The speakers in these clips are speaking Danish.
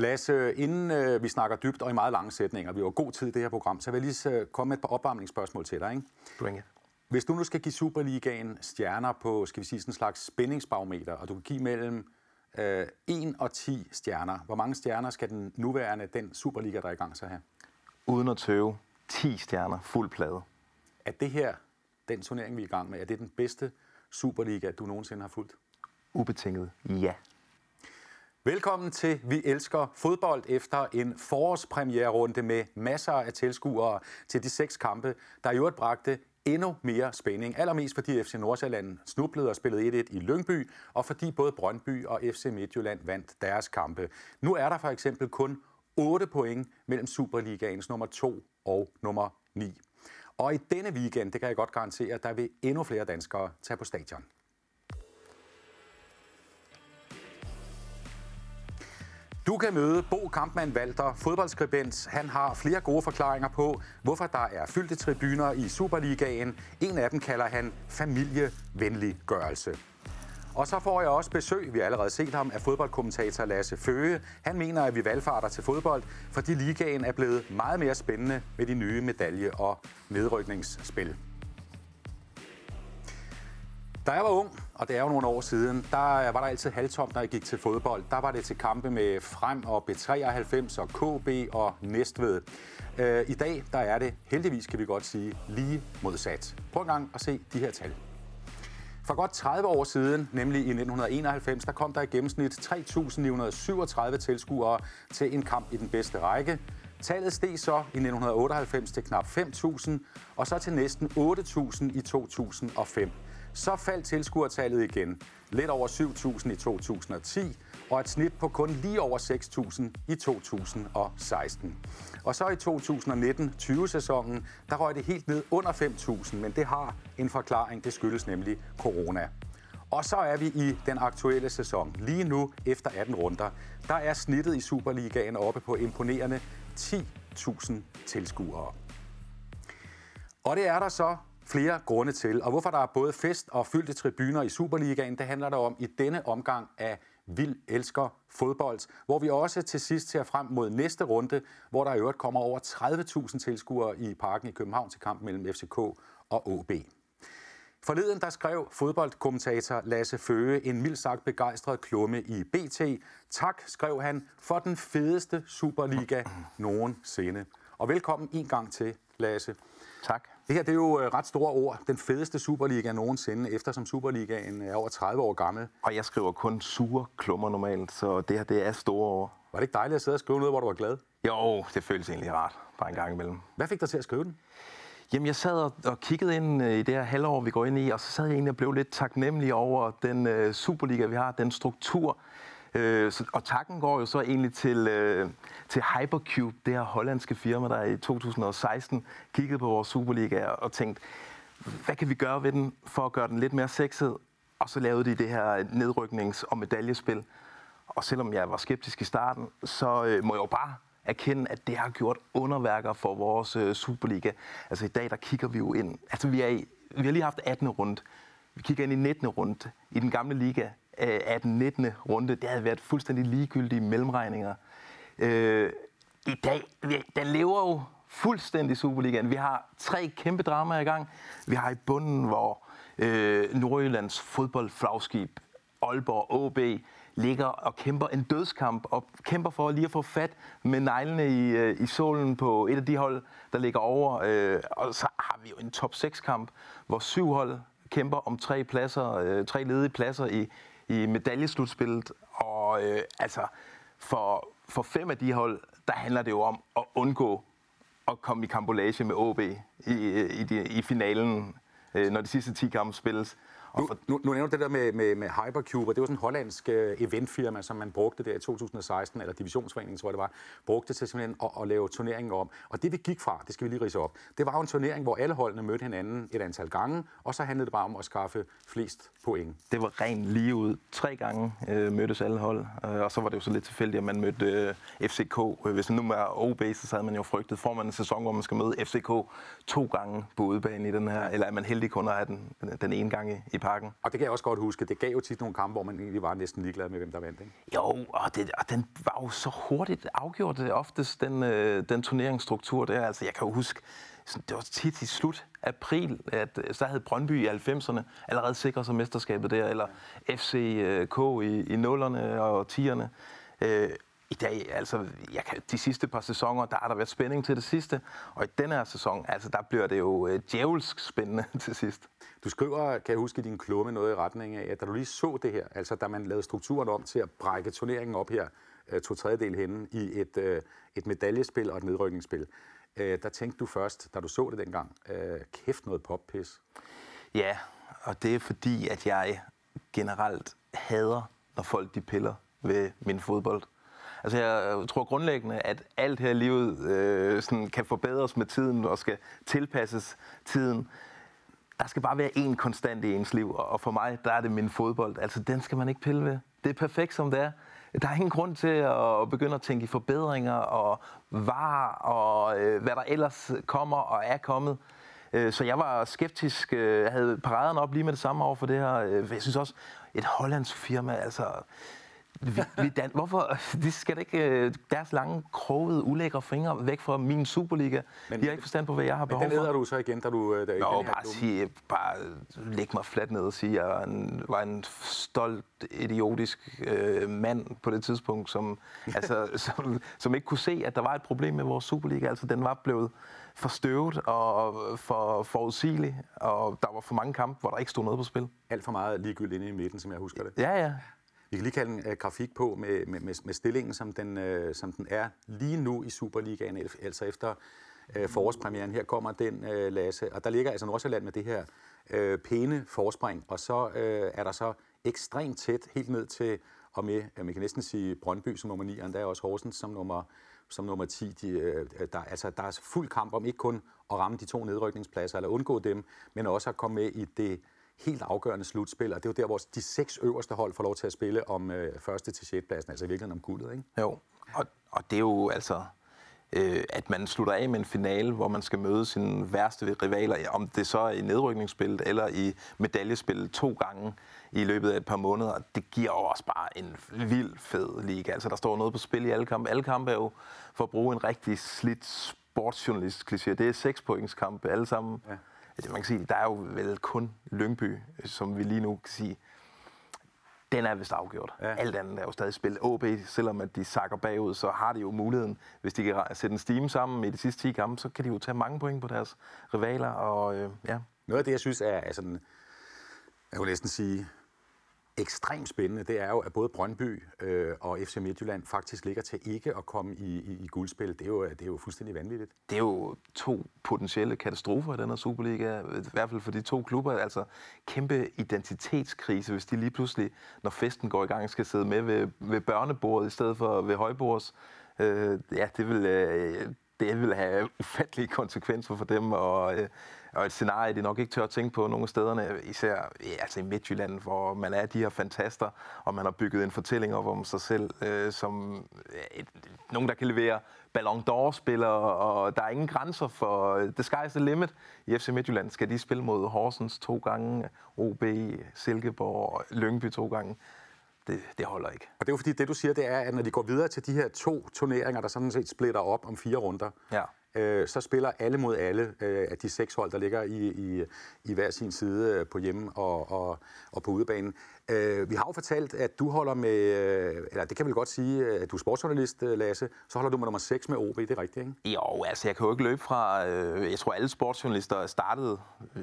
Lasse, inden øh, vi snakker dybt og i meget lange sætninger, vi har god tid i det her program, så vil jeg lige øh, komme med et par opvarmningsspørgsmål til dig. Ikke? Bring it. Hvis du nu skal give Superligaen stjerner på, skal vi sige, sådan en slags spændingsbarometer, og du kan give mellem øh, 1 og 10 stjerner, hvor mange stjerner skal den nuværende, den Superliga, der er i gang, så have? Uden at tøve, 10 stjerner, fuld plade. Er det her, den turnering, vi er i gang med, er det den bedste Superliga, du nogensinde har fulgt? Ubetinget ja. Velkommen til Vi elsker fodbold efter en forårspremiererunde med masser af tilskuere til de seks kampe, der i øvrigt bragte endnu mere spænding. Allermest fordi FC Nordsjælland snublede og spillede 1-1 i Lyngby, og fordi både Brøndby og FC Midtjylland vandt deres kampe. Nu er der for eksempel kun 8 point mellem Superligaens nummer 2 og nummer 9. Og i denne weekend, det kan jeg godt garantere, der vil endnu flere danskere tage på stadion. Du kan møde Bo Kampmann Walter, fodboldskribent. Han har flere gode forklaringer på, hvorfor der er fyldte tribuner i Superligaen. En af dem kalder han familievenliggørelse. Og så får jeg også besøg, vi har allerede set ham, af fodboldkommentator Lasse Føge. Han mener, at vi valgfarter til fodbold, fordi ligaen er blevet meget mere spændende med de nye medalje- og nedrykningsspil. Da jeg var ung, og det er jo nogle år siden, der var der altid halvtomt, når jeg gik til fodbold. Der var det til kampe med Frem og B93 og KB og Næstved. Øh, I dag der er det heldigvis, kan vi godt sige, lige modsat. Prøv en gang at se de her tal. For godt 30 år siden, nemlig i 1991, der kom der i gennemsnit 3.937 tilskuere til en kamp i den bedste række. Tallet steg så i 1998 til knap 5.000, og så til næsten 8.000 i 2005. Så faldt tilskuertallet igen. Lidt over 7.000 i 2010, og et snit på kun lige over 6.000 i 2016. Og så i 2019-20-sæsonen, der røg det helt ned under 5.000, men det har en forklaring. Det skyldes nemlig corona. Og så er vi i den aktuelle sæson. Lige nu, efter 18 runder, der er snittet i Superligaen oppe på imponerende 10.000 tilskuere. Og det er der så flere grunde til. Og hvorfor der er både fest og fyldte tribuner i Superligaen, det handler der om i denne omgang af Vild Elsker Fodbold, hvor vi også til sidst ser frem mod næste runde, hvor der i øvrigt kommer over 30.000 tilskuere i parken i København til kampen mellem FCK og OB. Forleden der skrev fodboldkommentator Lasse Føge en mildt sagt begejstret klumme i BT. Tak, skrev han, for den fedeste Superliga nogensinde. Og velkommen en gang til, Lasse. Tak. Det her det er jo øh, ret store ord. Den fedeste Superliga nogensinde, eftersom Superligaen er over 30 år gammel. Og jeg skriver kun sure klummer normalt, så det her det er store ord. Var det ikke dejligt at sidde og skrive noget, hvor du var glad? Jo, det føles egentlig rart, bare en gang imellem. Hvad fik dig til at skrive den? Jamen, jeg sad og, og kiggede ind øh, i det her halvår, vi går ind i, og så sad jeg egentlig og blev lidt taknemmelig over den uh, Superliga, vi har, den struktur, Øh, så, og takken går jo så egentlig til, øh, til Hypercube, det her hollandske firma, der i 2016 kiggede på vores Superliga og tænkte, hvad kan vi gøre ved den for at gøre den lidt mere sexet? Og så lavede de det her nedryknings- og medaljespil. Og selvom jeg var skeptisk i starten, så øh, må jeg jo bare erkende, at det har gjort underværker for vores øh, Superliga. Altså i dag, der kigger vi jo ind. Altså vi, er i, vi har lige haft 18. runde. Vi kigger ind i 19. runde. I den gamle liga Øh, af den 19. runde, det havde været fuldstændig ligegyldige mellemregninger. Øh, I dag, der lever jo fuldstændig Superligaen. Vi har tre kæmpe dramaer i gang. Vi har i bunden, hvor øh, Nordjyllands fodboldflagskib, Aalborg OB, ligger og kæmper en dødskamp, og kæmper for lige at få fat med neglene i, øh, i solen på et af de hold, der ligger over. Øh, og så har vi jo en top 6-kamp, hvor syv hold kæmper om tre pladser, øh, tre ledige pladser i, i medaljeslutspillet. Og øh, altså, for, for fem af de hold, der handler det jo om at undgå at komme i kambolage med OB i, øh, i, de, i finalen, øh, når de sidste 10 kampe spilles. Nu, for... nu, nu nævner du det der med, med, med Hypercube, og det var sådan en hollandsk uh, eventfirma, som man brugte der i 2016, eller divisionsforeningen, tror jeg det var, brugte til simpelthen at, at lave turneringen om. Og det vi gik fra, det skal vi lige rise op, det var jo en turnering, hvor alle holdene mødte hinanden et antal gange, og så handlede det bare om at skaffe flest point. Det var rent lige ud. Tre gange øh, mødtes alle hold, øh, og så var det jo så lidt tilfældigt, at man mødte øh, FCK. Hvis man nu var OB, så havde man jo frygtet, får man en sæson, hvor man skal møde FCK to gange på udebane i den her, eller er man heldig kun at have den, den ene gang i parken. Og det kan jeg også godt huske. Det gav jo tit nogle kampe, hvor man egentlig var næsten ligeglad med, hvem der vandt. Ikke? Jo, og, det, og den var jo så hurtigt afgjort, det oftest, den, øh, den turneringsstruktur der. Altså, jeg kan jo huske, det var tit i slut april, at øh, så havde Brøndby i 90'erne allerede sikret sig mesterskabet der, eller FCK i, i nullerne og 10'erne. Øh, i dag, altså jeg kan, de sidste par sæsoner, der har der været spænding til det sidste, og i denne her sæson, altså der bliver det jo øh, djævelsk spændende til sidst. Du skriver, kan jeg huske i din klumme, noget i retning af, at da du lige så det her, altså da man lavede strukturen om til at brække turneringen op her, øh, to tredjedel henne, i et, øh, et medaljespil og et nedrykningsspil, øh, der tænkte du først, da du så det dengang, øh, kæft noget poppis. Ja, og det er fordi, at jeg generelt hader, når folk de piller ved min fodbold. Altså jeg øh, tror grundlæggende, at alt her i livet øh, sådan kan forbedres med tiden og skal tilpasses tiden. Der skal bare være én konstant i ens liv, og for mig, der er det min fodbold. Altså den skal man ikke pille ved. Det er perfekt, som det er. Der er ingen grund til at begynde at tænke i forbedringer og var og øh, hvad der ellers kommer og er kommet. Øh, så jeg var skeptisk. Jeg havde paraderne op lige med det samme over for det her. Jeg synes også, et hollandsk firma, altså vi, vi dan- Hvorfor? De skal da ikke øh, deres lange, krogede, ulækre fingre væk fra min Superliga. Men, de har ikke forstand på, hvad jeg har behov for. Men den du så igen, da du... Da Nå, bare, sige, bare læg mig fladt ned og sige, at jeg en, var en stolt, idiotisk øh, mand på det tidspunkt, som, altså, som, som ikke kunne se, at der var et problem med vores Superliga. Altså, den var blevet for støvet og for forudsigelig, og der var for mange kampe, hvor der ikke stod noget på spil. Alt for meget ligegyldigt inde i midten, som jeg husker det. Ja, ja. Vi kan lige kalde en uh, grafik på med, med, med, med stillingen, som den, uh, som den er lige nu i Superligaen, altså efter uh, forårspremieren. Her kommer den, uh, Lasse. Og der ligger altså Nordsjælland med det her uh, pæne forspring, og så uh, er der så ekstremt tæt, helt ned til, og med, man kan næsten sige Brøndby som nummer 9, og der er også Horsens som nummer, som nummer 10. De, der, altså, der er fuld kamp om ikke kun at ramme de to nedrykningspladser, eller undgå dem, men også at komme med i det helt afgørende slutspil, og det er jo der, hvor de seks øverste hold får lov til at spille om øh, første til sjette pladsen, altså i virkeligheden om guldet, ikke? Jo, og, og det er jo altså, øh, at man slutter af med en finale, hvor man skal møde sine værste rivaler, om det så er i nedrykningsspillet eller i medaljespillet to gange i løbet af et par måneder, det giver også bare en vild fed liga. Altså, der står noget på spil i alle kampe. Alle kampe er jo, for at bruge en rigtig slidt sportsjournalist kliché, det er seks points kampe alle sammen. Ja man kan sige, der er jo vel kun Lyngby, som vi lige nu kan sige, den er vist afgjort. Ja. Alt andet er jo stadig spillet. OB, selvom at de sakker bagud, så har de jo muligheden, hvis de kan sætte en steam sammen i de sidste 10 kampe, så kan de jo tage mange point på deres rivaler. Og, øh, ja. Noget af det, jeg synes er, er sådan, jeg vil næsten sige, ekstremt spændende, det er jo, at både Brøndby øh, og FC Midtjylland faktisk ligger til ikke at komme i, i, i guldspil. Det er, jo, det er jo fuldstændig vanvittigt. Det er jo to potentielle katastrofer i den her Superliga, i hvert fald for de to klubber. Altså kæmpe identitetskrise, hvis de lige pludselig, når festen går i gang, skal sidde med ved, ved børnebordet i stedet for ved højbords. Øh, ja, det vil, øh, det vil have ufattelige konsekvenser for dem, og, øh, og et scenarie, de nok ikke tør at tænke på nogle af stederne, især altså i Midtjylland, hvor man er de her fantaster, og man har bygget en fortælling op om sig selv, øh, som et, nogen, der kan levere Ballon d'Or-spillere, og der er ingen grænser for the sky's the limit. I FC Midtjylland skal de spille mod Horsens to gange, OB, Silkeborg, Lyngby to gange det, det holder ikke. Og det er jo fordi, det du siger, det er, at når de går videre til de her to turneringer, der sådan set splitter op om fire runder, ja øh, så spiller alle mod alle øh, af de seks hold, der ligger i, i, i hver sin side øh, på hjemme og, og, og på udebanen. Øh, vi har jo fortalt, at du holder med, øh, eller det kan vi godt sige, øh, at du er sportsjournalist, Lasse, så holder du med nummer 6 med OB, det er rigtigt, ikke? Jo, altså jeg kan jo ikke løbe fra, øh, jeg tror alle sportsjournalister startede,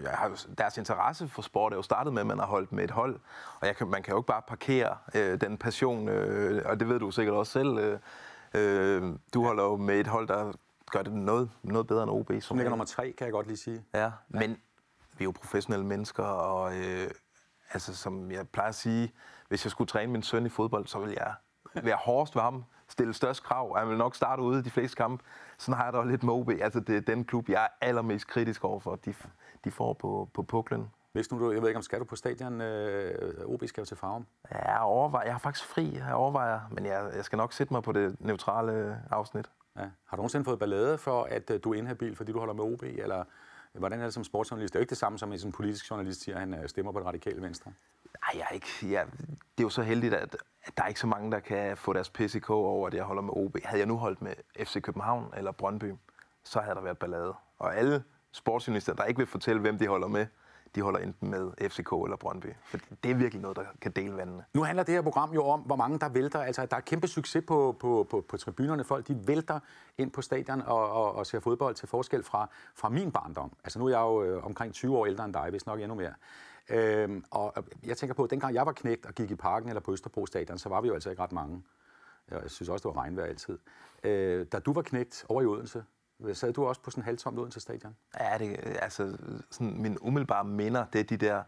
har, deres interesse for sport er jo startet med, at man har holdt med et hold, og jeg kan, man kan jo ikke bare parkere øh, den passion, øh, og det ved du sikkert også selv, øh, Øh, du holder jo med et hold, der gør det noget, noget bedre end OB. Som ligger nummer tre, kan jeg godt lige sige. Ja, ja, men vi er jo professionelle mennesker, og øh, altså som jeg plejer at sige, hvis jeg skulle træne min søn i fodbold, så ville jeg være hårdest ved ham, stille størst krav, og han vil nok starte ude i de fleste kampe. Sådan har jeg da lidt med OB. Altså, det er den klub, jeg er allermest kritisk overfor, de, de får på, på puklen. Hvis nu, jeg ved ikke, om skal du på stadion? Øh, OB skal jo til. Ja, jeg overvejer. Jeg har faktisk fri, jeg overvejer. Men jeg, jeg skal nok sætte mig på det neutrale afsnit. Ja. Har du nogensinde fået ballade for, at øh, du er inhabil, fordi du holder med OB? Eller øh, hvordan er det som sportsjournalist? Det er jo ikke det samme som en politisk journalist siger, at han øh, stemmer på det radikale venstre. Nej, jeg er ikke, jeg, det er jo så heldigt, at, at der er ikke så mange, der kan få deres PCK over, at jeg holder med OB. Havde jeg nu holdt med FC København eller Brøndby, så havde der været ballade. Og alle sportsjournalister, der ikke vil fortælle, hvem de holder med, de holder enten med FCK eller Brøndby. For det er virkelig noget, der kan dele vandene. Nu handler det her program jo om, hvor mange der vælter. Altså, der er kæmpe succes på, på, på, på tribunerne. Folk de vælter ind på stadion og, og, og ser fodbold til forskel fra, fra min barndom. Altså, nu er jeg jo øh, omkring 20 år ældre end dig, hvis nok endnu mere. Øhm, og jeg tænker på, at dengang jeg var knægt og gik i parken eller på Østerbro stadion, så var vi jo altså ikke ret mange. Jeg synes også, det var regnvejr altid. Øh, da du var knægt over i Odense, Sad du også på sådan en halvtomt Odense stadion? Ja, det, altså, sådan, min umiddelbare minder, det er de der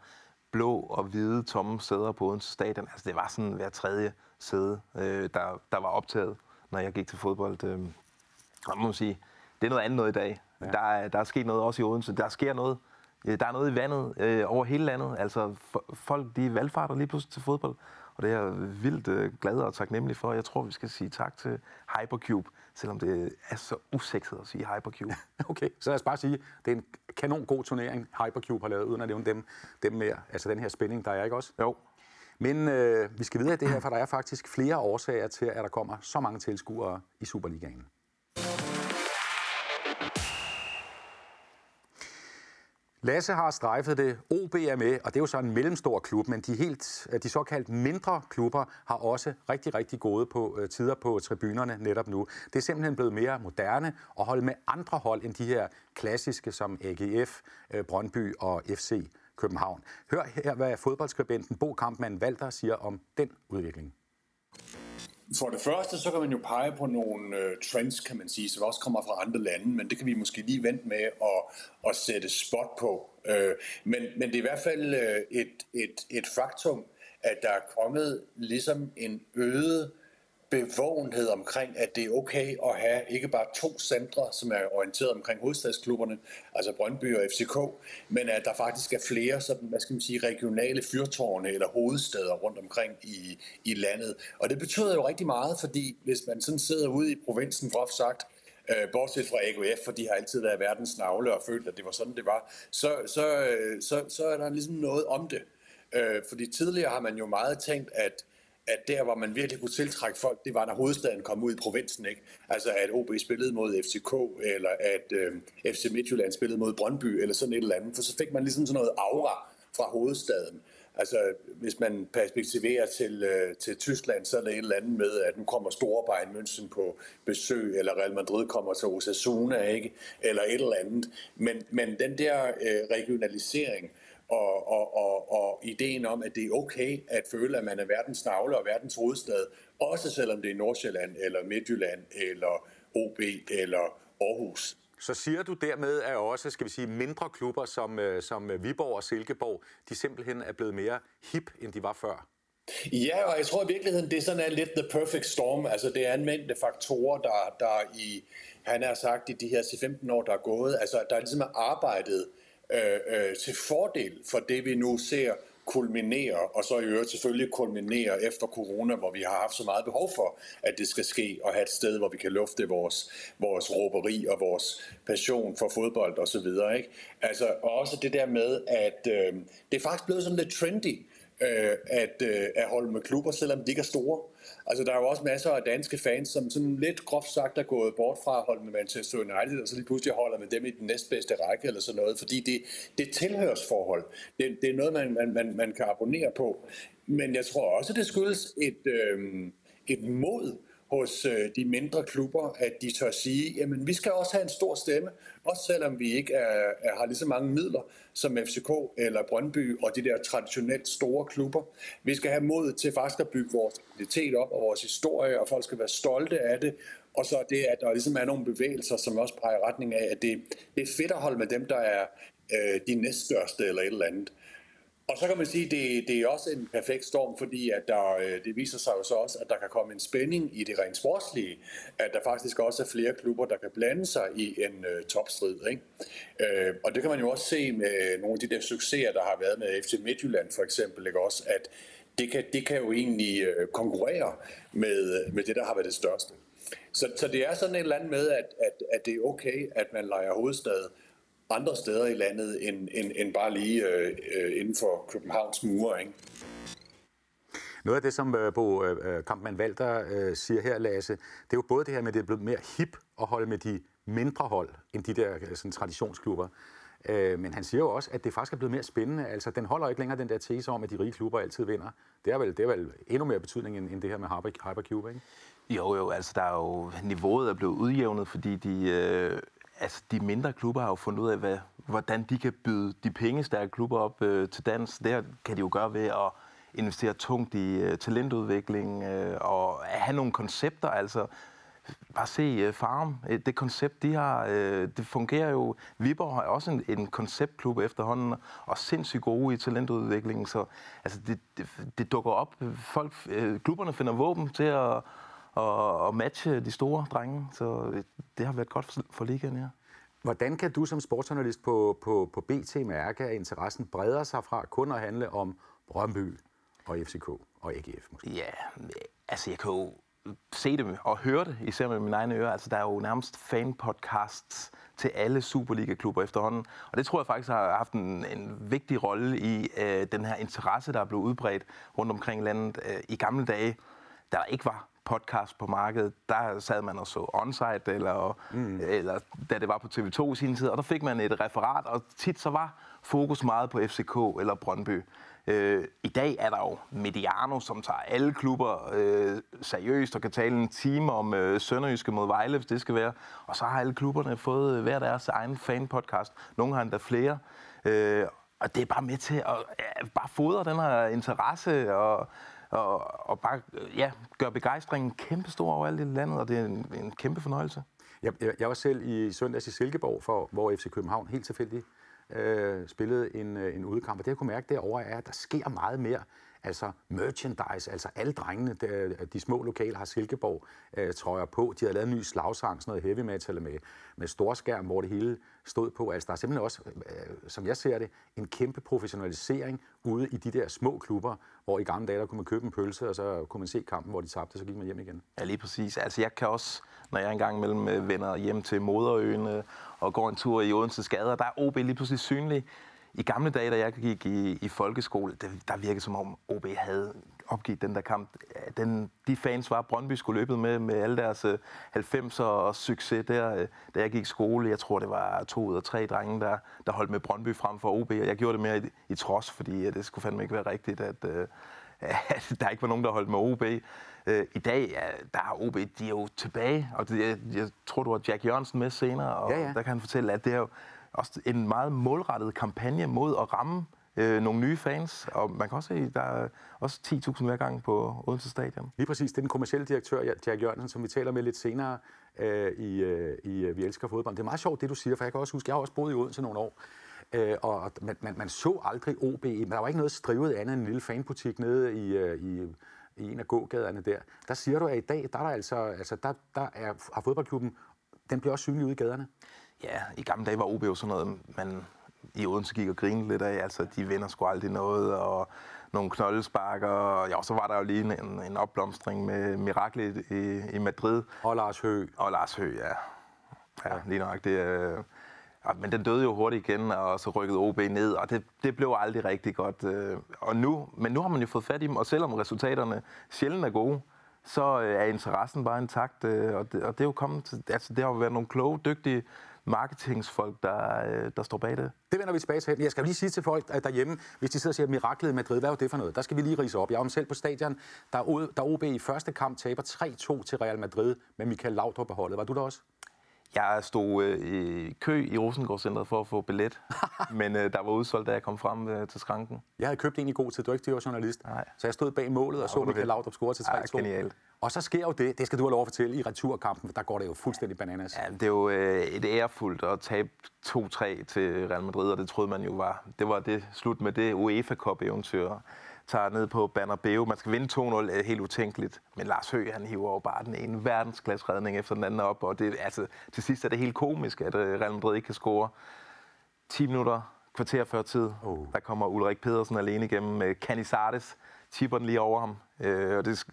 blå og hvide tomme sæder på Odense stadion. Altså, det var sådan hver tredje sæde, øh, der, der var optaget, når jeg gik til fodbold. Øh, og må sige, det er noget andet noget i dag. Ja. Der, er, der er sket noget også i Odense. Der sker noget. Der er noget i vandet øh, over hele landet. Altså, folk de valgfarter lige pludselig til fodbold. Og det er jeg vildt øh, glad og taknemmelig for. Jeg tror, vi skal sige tak til Hypercube, selvom det er så usekset at sige Hypercube. Okay, så lad os bare sige, det er en kanon god turnering, Hypercube har lavet, uden at nævne dem, dem mere. Altså den her spænding, der er ikke også? Jo. Men øh, vi skal videre i det her, for der er faktisk flere årsager til, at der kommer så mange tilskuere i Superligaen. Lasse har strejfet det. OB er med, og det er jo så en mellemstor klub, men de, helt, de såkaldt mindre klubber har også rigtig, rigtig gode på, øh, tider på tribunerne netop nu. Det er simpelthen blevet mere moderne at holde med andre hold end de her klassiske som AGF, øh, Brøndby og FC København. Hør her, hvad fodboldskribenten Bo Kampmann Valter siger om den udvikling. For det første, så kan man jo pege på nogle øh, trends, kan man sige, som også kommer fra andre lande, men det kan vi måske lige vente med at, at sætte spot på. Øh, men, men det er i hvert fald øh, et, et, et faktum, at der er kommet ligesom en øget bevågenhed omkring, at det er okay at have ikke bare to centre, som er orienteret omkring hovedstadsklubberne, altså Brøndby og FCK, men at der faktisk er flere sådan, hvad skal man sige, regionale fyrtårne eller hovedsteder rundt omkring i, i landet. Og det betyder jo rigtig meget, fordi hvis man sådan sidder ude i provinsen, groft sagt, øh, bortset fra AGF, for de har altid været verdens navle og følt, at det var sådan, det var, så, så, øh, så, så er der ligesom noget om det. Øh, fordi tidligere har man jo meget tænkt, at at der, hvor man virkelig kunne tiltrække folk, det var, når hovedstaden kom ud i provinsen. Ikke? Altså, at OB spillede mod FCK, eller at øh, FC Midtjylland spillede mod Brøndby, eller sådan et eller andet. For så fik man ligesom sådan noget aura fra hovedstaden. Altså, hvis man perspektiverer til, øh, til Tyskland, så er det et eller andet med, at nu kommer Storbein München på besøg, eller Real Madrid kommer til Osasuna, ikke? eller et eller andet. Men, men den der øh, regionalisering, og, og, og, og ideen om, at det er okay at føle, at man er verdens navle og verdens hovedstad, også selvom det er Nordsjælland, eller Midtjylland, eller OB, eller Aarhus. Så siger du dermed, at også skal vi sige, mindre klubber som, øh, som Viborg og Silkeborg, de simpelthen er blevet mere hip, end de var før? Ja, og jeg tror i virkeligheden, det er sådan en lidt the perfect storm. Altså det er en mængde faktorer, der, der i, han har sagt, i de her 15 år, der er gået, altså der er ligesom arbejdet øh, øh, til fordel for det, vi nu ser kulminere, og så i øvrigt selvfølgelig kulminere efter corona, hvor vi har haft så meget behov for, at det skal ske, og have et sted, hvor vi kan lufte vores, vores råberi og vores passion for fodbold og så videre. Ikke? Altså også det der med, at øh, det er faktisk blevet sådan lidt trendy, øh, at, øh, at holde med klubber, selvom de ikke er store. Altså, der er jo også masser af danske fans, som sådan lidt groft sagt er gået bort fra at holde med Manchester United, og så lige pludselig holder med dem i den næstbedste række eller sådan noget, fordi det, det er tilhørsforhold. Det, det er noget, man, man, man, man kan abonnere på. Men jeg tror også, det skyldes et, øh, et mod hos øh, de mindre klubber, at de tør sige, jamen vi skal også have en stor stemme, også selvom vi ikke er, er, har lige så mange midler som FCK eller Brøndby og de der traditionelt store klubber. Vi skal have mod til faktisk at bygge vores identitet op og vores historie, og folk skal være stolte af det. Og så det, at der ligesom er nogle bevægelser, som også peger retning af, at det, det er fedt at holde med dem, der er øh, de næststørste eller et eller andet. Og så kan man sige, at det, det er også en perfekt storm, fordi at der, øh, det viser sig jo så også, at der kan komme en spænding i det rent sportslige, at der faktisk også er flere klubber, der kan blande sig i en uh, topstrid. Ikke? Uh, og det kan man jo også se med nogle af de der succeser, der har været med FC Midtjylland for eksempel, ikke? også, at det kan, det kan jo egentlig uh, konkurrere med, med det, der har været det største. Så, så det er sådan et eller andet med, at, at, at det er okay, at man leger hovedstad andre steder i landet, end, end, end bare lige øh, øh, inden for Københavns mure. Ikke? Noget af det, som øh, Bo øh, Kampmann Walter øh, siger her, Lasse, det er jo både det her med, at det er blevet mere hip at holde med de mindre hold, end de der sådan, traditionsklubber. Men han siger jo også, at det faktisk er blevet mere spændende. Altså, den holder ikke længere den der tese om, at de rige klubber altid vinder. Det er vel, det er vel endnu mere betydning end, end det her med Hypercube, ikke? Jo, jo, altså der er jo, niveauet er blevet udjævnet, fordi de, øh, altså, de mindre klubber har jo fundet ud af, hvad, hvordan de kan byde de pengestærke klubber op øh, til dans. Det kan de jo gøre ved at investere tungt i øh, talentudvikling øh, og have nogle koncepter. Altså, bare se øh, Farm, øh, det koncept, de har, øh, det fungerer jo. Viborg har også en, en konceptklub efterhånden, og sindssygt gode i talentudviklingen, så altså, det, det, det dukker op. Folk, øh, klubberne finder våben til at, og, og matche de store drenge. Så det har været godt for, for ligaen, ja. Hvordan kan du som sportsjournalist på, på, på BT mærke, at interessen breder sig fra kun at handle om Brøndby og FCK og AGF måske? Ja, altså jeg kan jo se det og høre det, især med mine egne ører. Altså der er jo nærmest fan-podcasts til alle Superliga-klubber efterhånden. Og det tror jeg faktisk har haft en, en vigtig rolle i øh, den her interesse, der er blevet udbredt rundt omkring landet. Øh, I gamle dage, der ikke var podcast på markedet, der sad man og så onsite, eller, mm. eller da det var på TV2 i sin tid, og der fik man et referat, og tit så var fokus meget på FCK eller Brøndby. Øh, I dag er der jo Mediano, som tager alle klubber øh, seriøst og kan tale en time om øh, Sønderjyske mod Vejle, hvis det skal være. Og så har alle klubberne fået hver deres egen fan-podcast. Nogle har endda flere. Øh, og det er bare med til at ja, bare fodre den her interesse og og, og bare ja, gør begejstringen kæmpestor over alt i landet, og det er en, en kæmpe fornøjelse. Jeg, jeg, jeg var selv i søndags i Silkeborg, for, hvor FC København helt tilfældigt øh, spillede en, øh, en udkamp, og det jeg kunne mærke derovre er, at der sker meget mere altså merchandise, altså alle drengene, der, de små lokale har Silkeborg øh, trøjer på. De har lavet en ny slagsang, sådan noget heavy metal med, med storskærm, hvor det hele stod på. Altså der er simpelthen også, øh, som jeg ser det, en kæmpe professionalisering ude i de der små klubber, hvor i gamle dage, der kunne man købe en pølse, og så kunne man se kampen, hvor de tabte, så gik man hjem igen. Ja, lige præcis. Altså jeg kan også, når jeg engang mellem øh, vender hjem til Moderøen øh, og går en tur i Odense Skader, der er OB lige pludselig synlig i gamle dage, da jeg gik i, i folkeskole, det, der virkede som om OB havde opgivet den der kamp. Den, de fans var, Brøndby skulle løbet med, med alle deres 90'er øh, og succes der, øh, da jeg gik i skole. Jeg tror, det var to ud af tre drenge, der, der holdt med Brøndby frem for OB. Og jeg gjorde det mere i, i trods, fordi det skulle fandme ikke være rigtigt, at, øh, at der ikke var nogen, der holdt med OB. I dag, ja, der er OB, de er jo tilbage, og det, jeg, jeg tror, du har Jack Jørgensen med senere, og ja, ja. der kan han fortælle, at det er jo også en meget målrettet kampagne mod at ramme øh, nogle nye fans. Og man kan også se, at der er også 10.000 hver gang på Odense Stadion. Lige præcis. Det er den kommercielle direktør, Jack Jørgensen, som vi taler med lidt senere øh, i, øh, i øh, Vi Elsker Fodbold. Det er meget sjovt, det du siger, for jeg kan også huske, jeg har også boet i Odense nogle år. Øh, og man, man, man så aldrig OB. Der var ikke noget strivet andet end en lille fanbutik nede i, øh, i i en af gågaderne der. Der siger du, at i dag, der er der altså, altså der, der er, har fodboldklubben, den bliver også synlig ude i gaderne. Ja, i gamle dage var OB jo sådan noget, man i Odense gik og grinede lidt af. Altså, de vinder sgu aldrig noget, og nogle knoldesparker. Og ja, så var der jo lige en, en opblomstring med Miraklet i, i Madrid. Og Lars Høgh. Og Lars Høgh, ja. Ja, lige nok. Det, øh, ja, men den døde jo hurtigt igen, og så rykkede OB ned, og det, det blev aldrig rigtig godt. Øh, og nu, men nu har man jo fået fat i dem, og selvom resultaterne sjældent er gode, så øh, er interessen bare intakt, øh, og det, og det er jo kommet, altså det har jo været nogle kloge, dygtige marketingsfolk, der, øh, der står bag det. Det vender vi tilbage til. Jeg skal lige sige til folk derhjemme, hvis de sidder og siger, miraklet i Madrid, hvad er det for noget? Der skal vi lige rise op. Jeg var selv på stadion, der, der OB i første kamp taber 3-2 til Real Madrid med Michael Laudrup på holdet. Var du der også? Jeg stod øh, i kø i Rosengårdscenteret for at få billet, men øh, der var udsolgt, da jeg kom frem øh, til skranken. Jeg havde købt en i god tid. Du er ikke var journalist. Nej. Så jeg stod bag målet og så Michael. Laudrup score til 3-2. Ej, genialt. Og så sker jo det, det skal du have lov at fortælle, i returkampen, for der går det jo fuldstændig bananas. Ja, det er jo øh, et ærefuldt at tabe 2-3 til Real Madrid, og det troede man jo var. Det var det slut med det UEFA Cup-eventyr. Tager ned på Bernabeu. Man skal vinde 2-0, er helt utænkeligt. Men Lars Høgh, han hiver jo bare den ene verdensklasse redning efter den anden op. Og det, altså, til sidst er det helt komisk, at øh, Real Madrid ikke kan score. 10 minutter, kvarter før tid, Oh. der kommer Ulrik Pedersen alene igennem med Canizares, tipper den lige over ham. Øh, og det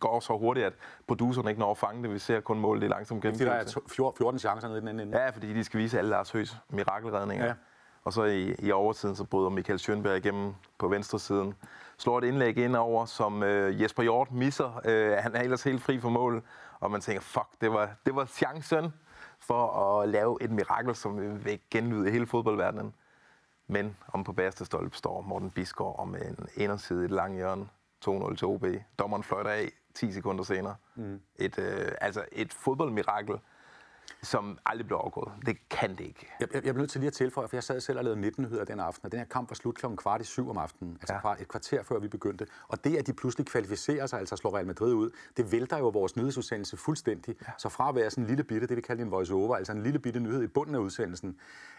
går så hurtigt, at produceren ikke når at fange det. Vi ser kun målet i langsom Fordi der er fjor- 14 chancer nede i den anden ende. Ja, fordi de skal vise alle Lars Høghs mirakelredninger. Ja. Ja. Og så i, i overtiden, så bryder Michael Schönberg igennem på venstre siden. Slår et indlæg ind over, som øh, Jesper Hjort misser. Øh, han er ellers helt fri for mål. Og man tænker, fuck, det var, det var chancen for at lave et mirakel, som vil genlyde hele fodboldverdenen. Men om på bagerste stolpe står Morten Bisgaard om en et langt hjørne. 2-0 til OB. Dommeren fløjter af 10 sekunder senere. Mm. Et, øh, altså et fodboldmirakel, som aldrig blev overgået. Det kan det ikke. Jeg, jeg, jeg bliver nødt til lige at tilføje, for jeg sad selv og lavede 19 nyheder den aften, og den her kamp var slut klokken kvart i syv om aftenen, altså ja. Et kvarter før vi begyndte. Og det, at de pludselig kvalificerer sig, altså slår Real Madrid ud, det vælter jo vores nyhedsudsendelse fuldstændig. Ja. Så fra at være sådan en lille bitte, det vi kalder en voice-over, altså en lille bitte nyhed i bunden af udsendelsen,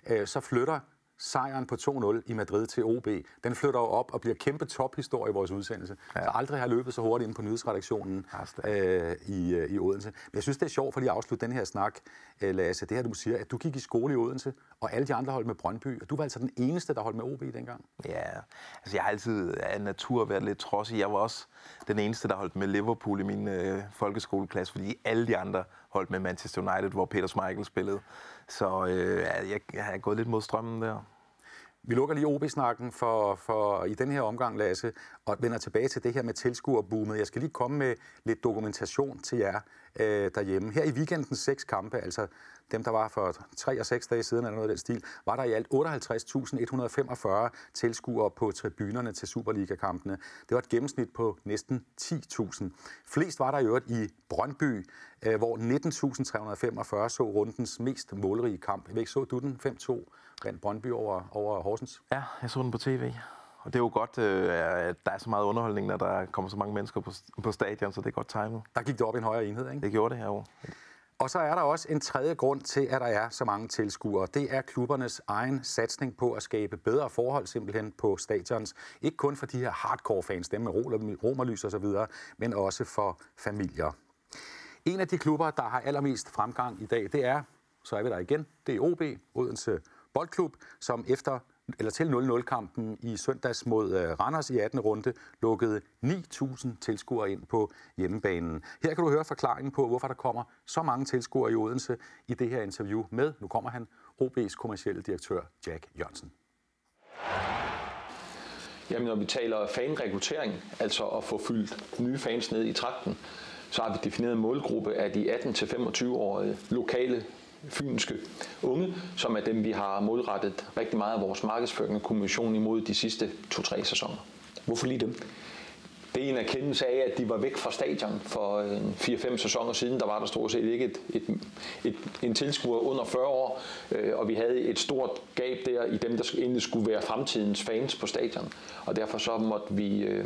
øh, så flytter sejren på 2-0 i Madrid til OB, den flytter jo op og bliver kæmpe tophistorie i vores udsendelse. Ja. Så aldrig har jeg løbet så hurtigt ind på nyhedsredaktionen øh, i, øh, i Odense. Men jeg synes, det er sjovt for lige at afslutte den her snak, øh, Lasse. Det her, du siger, at du gik i skole i Odense, og alle de andre holdt med Brøndby, og du var altså den eneste, der holdt med OB dengang. Ja, altså jeg har altid af natur været lidt trodsig. Jeg var også den eneste, der holdt med Liverpool i min øh, folkeskoleklasse, fordi alle de andre holdt med Manchester United, hvor Peter Schmeichel spillede. Så øh, jeg, jeg har gået lidt mod strømmen der. Vi lukker lige OB-snakken for, for i den her omgang, Lasse, og vender tilbage til det her med tilskuerboomet. Jeg skal lige komme med lidt dokumentation til jer øh, derhjemme. Her i weekendens seks kampe, altså dem, der var for tre og seks dage siden, eller noget af den stil, var der i alt 58.145 tilskuere på tribunerne til Superliga-kampene. Det var et gennemsnit på næsten 10.000. Flest var der i øvrigt i Brøndby, øh, hvor 19.345 så rundens mest målrige kamp. Jeg ved ikke, så du den 5-2 vandt Brøndby over, over Horsens? Ja, jeg så den på tv. Og det er jo godt, øh, at der er så meget underholdning, når der kommer så mange mennesker på, på stadion, så det er godt timet. Der gik det op i en højere enhed, ikke? Det gjorde det her jo. Og så er der også en tredje grund til, at der er så mange tilskuere. Det er klubbernes egen satsning på at skabe bedre forhold simpelthen på stadions. Ikke kun for de her hardcore fans, dem med ro- romerlys og så videre, men også for familier. En af de klubber, der har allermest fremgang i dag, det er, så er vi der igen, det er OB, Odense Boldklub, som efter eller til 0-0-kampen i søndags mod øh, Randers i 18. runde lukkede 9.000 tilskuere ind på hjemmebanen. Her kan du høre forklaringen på, hvorfor der kommer så mange tilskuere i Odense i det her interview med, nu kommer han, OB's kommercielle direktør Jack Jørgensen. Jamen, når vi taler fanrekruttering, altså at få fyldt nye fans ned i trakten, så har vi defineret en målgruppe af de 18-25-årige lokale fynske unge, som er dem, vi har målrettet rigtig meget af vores markedsføring og kommunikation imod de sidste to-tre sæsoner. Hvorfor lige dem? Det er en erkendelse af, at de var væk fra stadion for øh, 4-5 sæsoner siden. Der var der stort set ikke et, et, et, en tilskuer under 40 år, øh, og vi havde et stort gab der i dem, der egentlig skulle være fremtidens fans på stadion. Og derfor så måtte vi øh,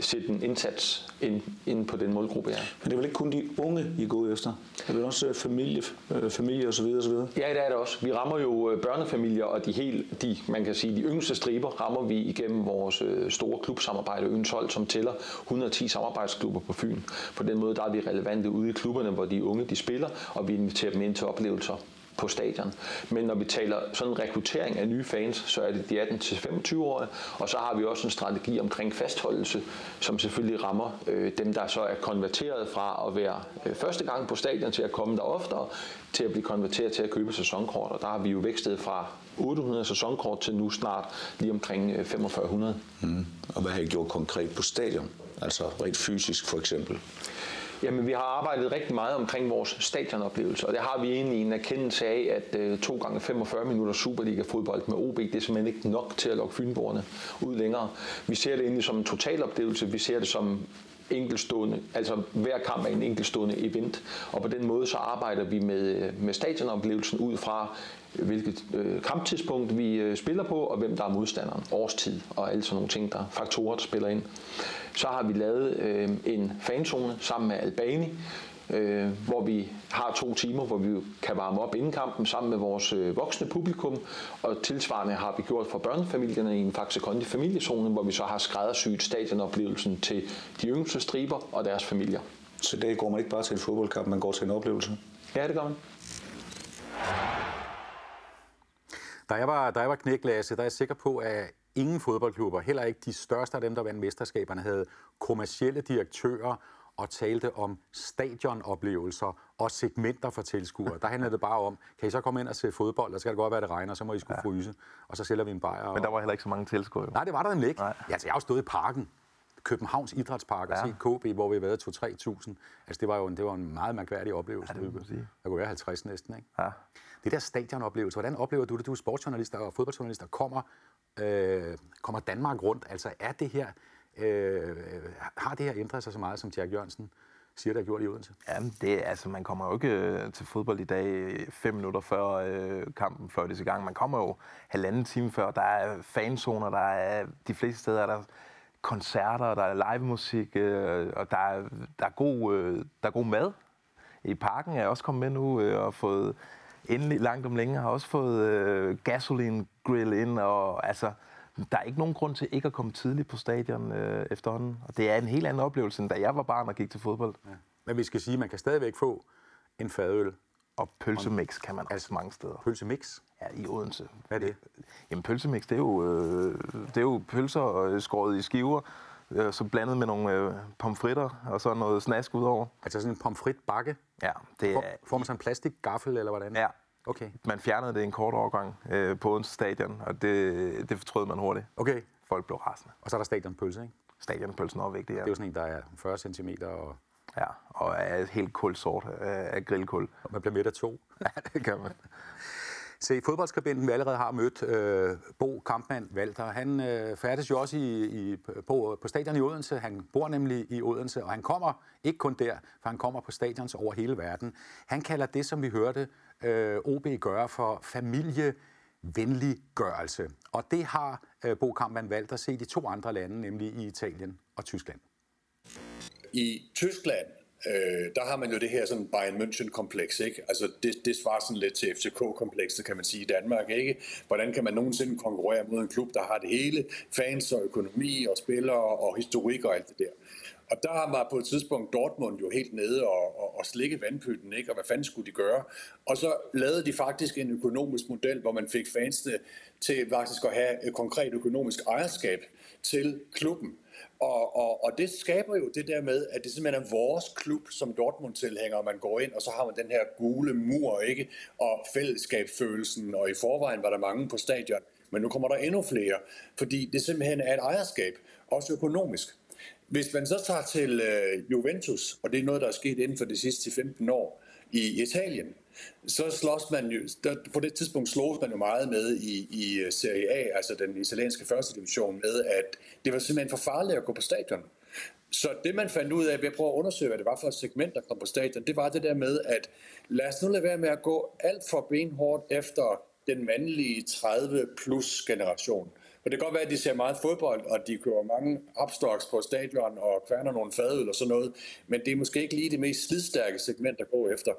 sætte en indsats ind, ind på den målgruppe her. Men det er vel ikke kun de unge, I går efter? Det er vel også øh, familie, øh, familie osv. osv. Ja, det er det også. Vi rammer jo øh, børnefamilier, og de helt, de, man kan sige, de yngste striber rammer vi igennem vores øh, store klubsamarbejde Øens Hold, som tæller 110 samarbejdsklubber på Fyn. På den måde der er vi relevante ude i klubberne, hvor de unge de spiller, og vi inviterer dem ind til oplevelser på stadion. Men når vi taler sådan rekruttering af nye fans, så er det de 18-25-årige, og så har vi også en strategi omkring fastholdelse, som selvfølgelig rammer øh, dem, der så er konverteret fra at være øh, første gang på stadion til at komme der oftere, til at blive konverteret til at købe sæsonkort, og der har vi jo vækstet fra 800 sæsonkort til nu snart lige omkring øh, 4500. Mm. Og hvad har I gjort konkret på stadion? Altså rent fysisk for eksempel? Jamen, vi har arbejdet rigtig meget omkring vores stadionoplevelse, og det har vi egentlig en erkendelse af, at uh, to gange 45 minutter Superliga-fodbold med OB, det er simpelthen ikke nok til at lokke fynborgerne ud længere. Vi ser det egentlig som en totaloplevelse, vi ser det som enkelstående, altså hver kamp er en enkelstående event, og på den måde så arbejder vi med, øh, med stadionoplevelsen ud fra, hvilket øh, kamptidspunkt vi øh, spiller på, og hvem der er modstanderen, årstid og alle sådan nogle ting, der faktorer, der spiller ind. Så har vi lavet øh, en fanzone sammen med Albani, øh, hvor vi har to timer, hvor vi kan varme op inden kampen sammen med vores øh, voksne publikum, og tilsvarende har vi gjort for børnefamilierne i en Faxe Kondi familiezone, hvor vi så har skræddersyet stadionoplevelsen til de yngste striber og deres familier. Så det går man ikke bare til en fodboldkamp, man går til en oplevelse? Ja, det gør man. Da jeg var, da jeg var knæklasse, der er jeg sikker på, at ingen fodboldklubber, heller ikke de største af dem, der vandt mesterskaberne, havde kommercielle direktører og talte om stadionoplevelser og segmenter for tilskuere. Der handlede det bare om, kan I så komme ind og se fodbold, og så skal det godt være, det regner, så må I skulle ja. fryse, og så sælger vi en bajer. Men der var heller ikke så mange tilskuere. Nej, det var der nemlig ikke. Nej. Ja, altså, jeg har jo stået i parken, Københavns Idrætspark og ja. set KB, hvor vi har været 2-3.000. Altså, det var jo en, det var en meget mærkværdig oplevelse. Ja, det må sige. Der kunne være 50 næsten, ikke? Ja. Det der stadionoplevelse, hvordan oplever du det? Du er sportsjournalist og fodboldjournalist, der kommer, øh, kommer Danmark rundt. Altså, er det her, øh, har det her ændret sig så meget, som Jack Jørgensen siger, der er gjort i Odense? Jamen, det, altså, man kommer jo ikke øh, til fodbold i dag fem minutter før øh, kampen, før det er i gang. Man kommer jo halvanden time før. Der er fanzoner, der er de fleste steder, der koncerter, der er live musik, øh, og der er, der, er god, øh, der er god mad. I parken er jeg også kommet med nu øh, og fået endelig langt om længe, har også fået øh, gasoline grill ind, og altså, der er ikke nogen grund til ikke at komme tidligt på stadion øh, efterhånden. Og det er en helt anden oplevelse, end da jeg var barn og gik til fodbold. Ja. Men vi skal sige, at man kan stadigvæk få en fadøl. Og pølsemix kan man også mange steder. Pølsemix? Ja, i Odense. Hvad er det? Jamen pølsemix, det er jo, øh, det er jo pølser øh, skåret i skiver, øh, så blandet med nogle øh, pomfritter og så noget snask udover. Altså sådan en pomfritbakke? Ja. Det er, får, får man sådan en plastikgaffel, eller hvordan? Ja. Okay. Man fjernede det en kort overgang øh, på Odense stadion, og det, det fortrød man hurtigt. Okay. Folk blev rasende. Og så er der stadionpølse, ikke? Stadionpølsen er vigtig, ja. Det er jo sådan en, der er 40 cm og... Ja, og er helt kulsort af grillkul. Og man bliver midt af to. ja, det kan man. Se, fodboldskribenten, vi allerede har mødt, øh, Bo Kampmann Walter, han øh, færdes jo også i, i, på, på stadion i Odense. Han bor nemlig i Odense, og han kommer ikke kun der, for han kommer på stadions over hele verden. Han kalder det, som vi hørte øh, OB gøre for familievenliggørelse. Og det har øh, Bo Kampmann Walter set i to andre lande, nemlig i Italien og Tyskland. I Tyskland øh, der har man jo det her sådan Bayern München-kompleks, ikke? Altså det, det svarer sådan lidt til FCK-komplekset, kan man sige, i Danmark, ikke? Hvordan kan man nogensinde konkurrere mod en klub, der har det hele, fans og økonomi og spillere og historik og alt det der. Og der var på et tidspunkt Dortmund jo helt nede og, og, og slikke vandpytten, ikke? og hvad fanden skulle de gøre? Og så lavede de faktisk en økonomisk model, hvor man fik fansene til faktisk at have et konkret økonomisk ejerskab til klubben. Og, og, og det skaber jo det der med, at det simpelthen er vores klub som Dortmund-tilhænger, man går ind, og så har man den her gule mur, ikke? Og fællesskabsfølelsen, og i forvejen var der mange på stadion, men nu kommer der endnu flere, fordi det simpelthen er et ejerskab, også økonomisk. Hvis man så tager til øh, Juventus, og det er noget, der er sket inden for de sidste 15 år i Italien, så slås man jo, der, på det tidspunkt slås man jo meget med i, i øh, Serie A, altså den italienske første division, med at det var simpelthen for farligt at gå på stadion. Så det man fandt ud af ved at prøve at undersøge, hvad det var for et segment, der kom på stadion, det var det der med, at lad os nu lade være med at gå alt for benhårdt efter den mandlige 30 plus generation. For det kan godt være, at de ser meget fodbold, og de kører mange upstocks på stadion og kværner nogle fadøl og sådan noget, men det er måske ikke lige det mest slidstærke segment at gå efter.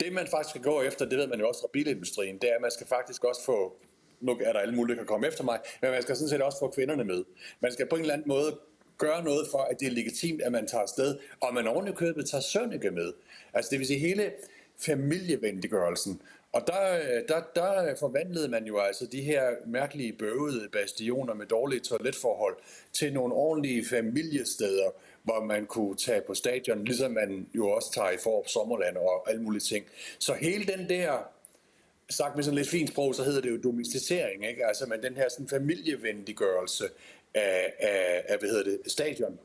Det man faktisk skal gå efter, det ved man jo også fra bilindustrien, det er, at man skal faktisk også få, nu er der alle mulige, der kan komme efter mig, men man skal sådan set også få kvinderne med. Man skal på en eller anden måde gøre noget for, at det er legitimt, at man tager afsted, og man ordentligt købet tager Sønneke med. Altså det vil sige hele familievenliggørelsen. Og der, der, der forvandlede man jo altså de her mærkelige bøvede bastioner med dårlige toiletforhold til nogle ordentlige familiesteder, hvor man kunne tage på stadion, ligesom man jo også tager i for Sommerland og alle mulige ting. Så hele den der, sagt med sådan lidt fint sprog, så hedder det jo domesticering, ikke? Altså, men den her sådan familievenliggørelse af, af, af hvad hedder det, stadion,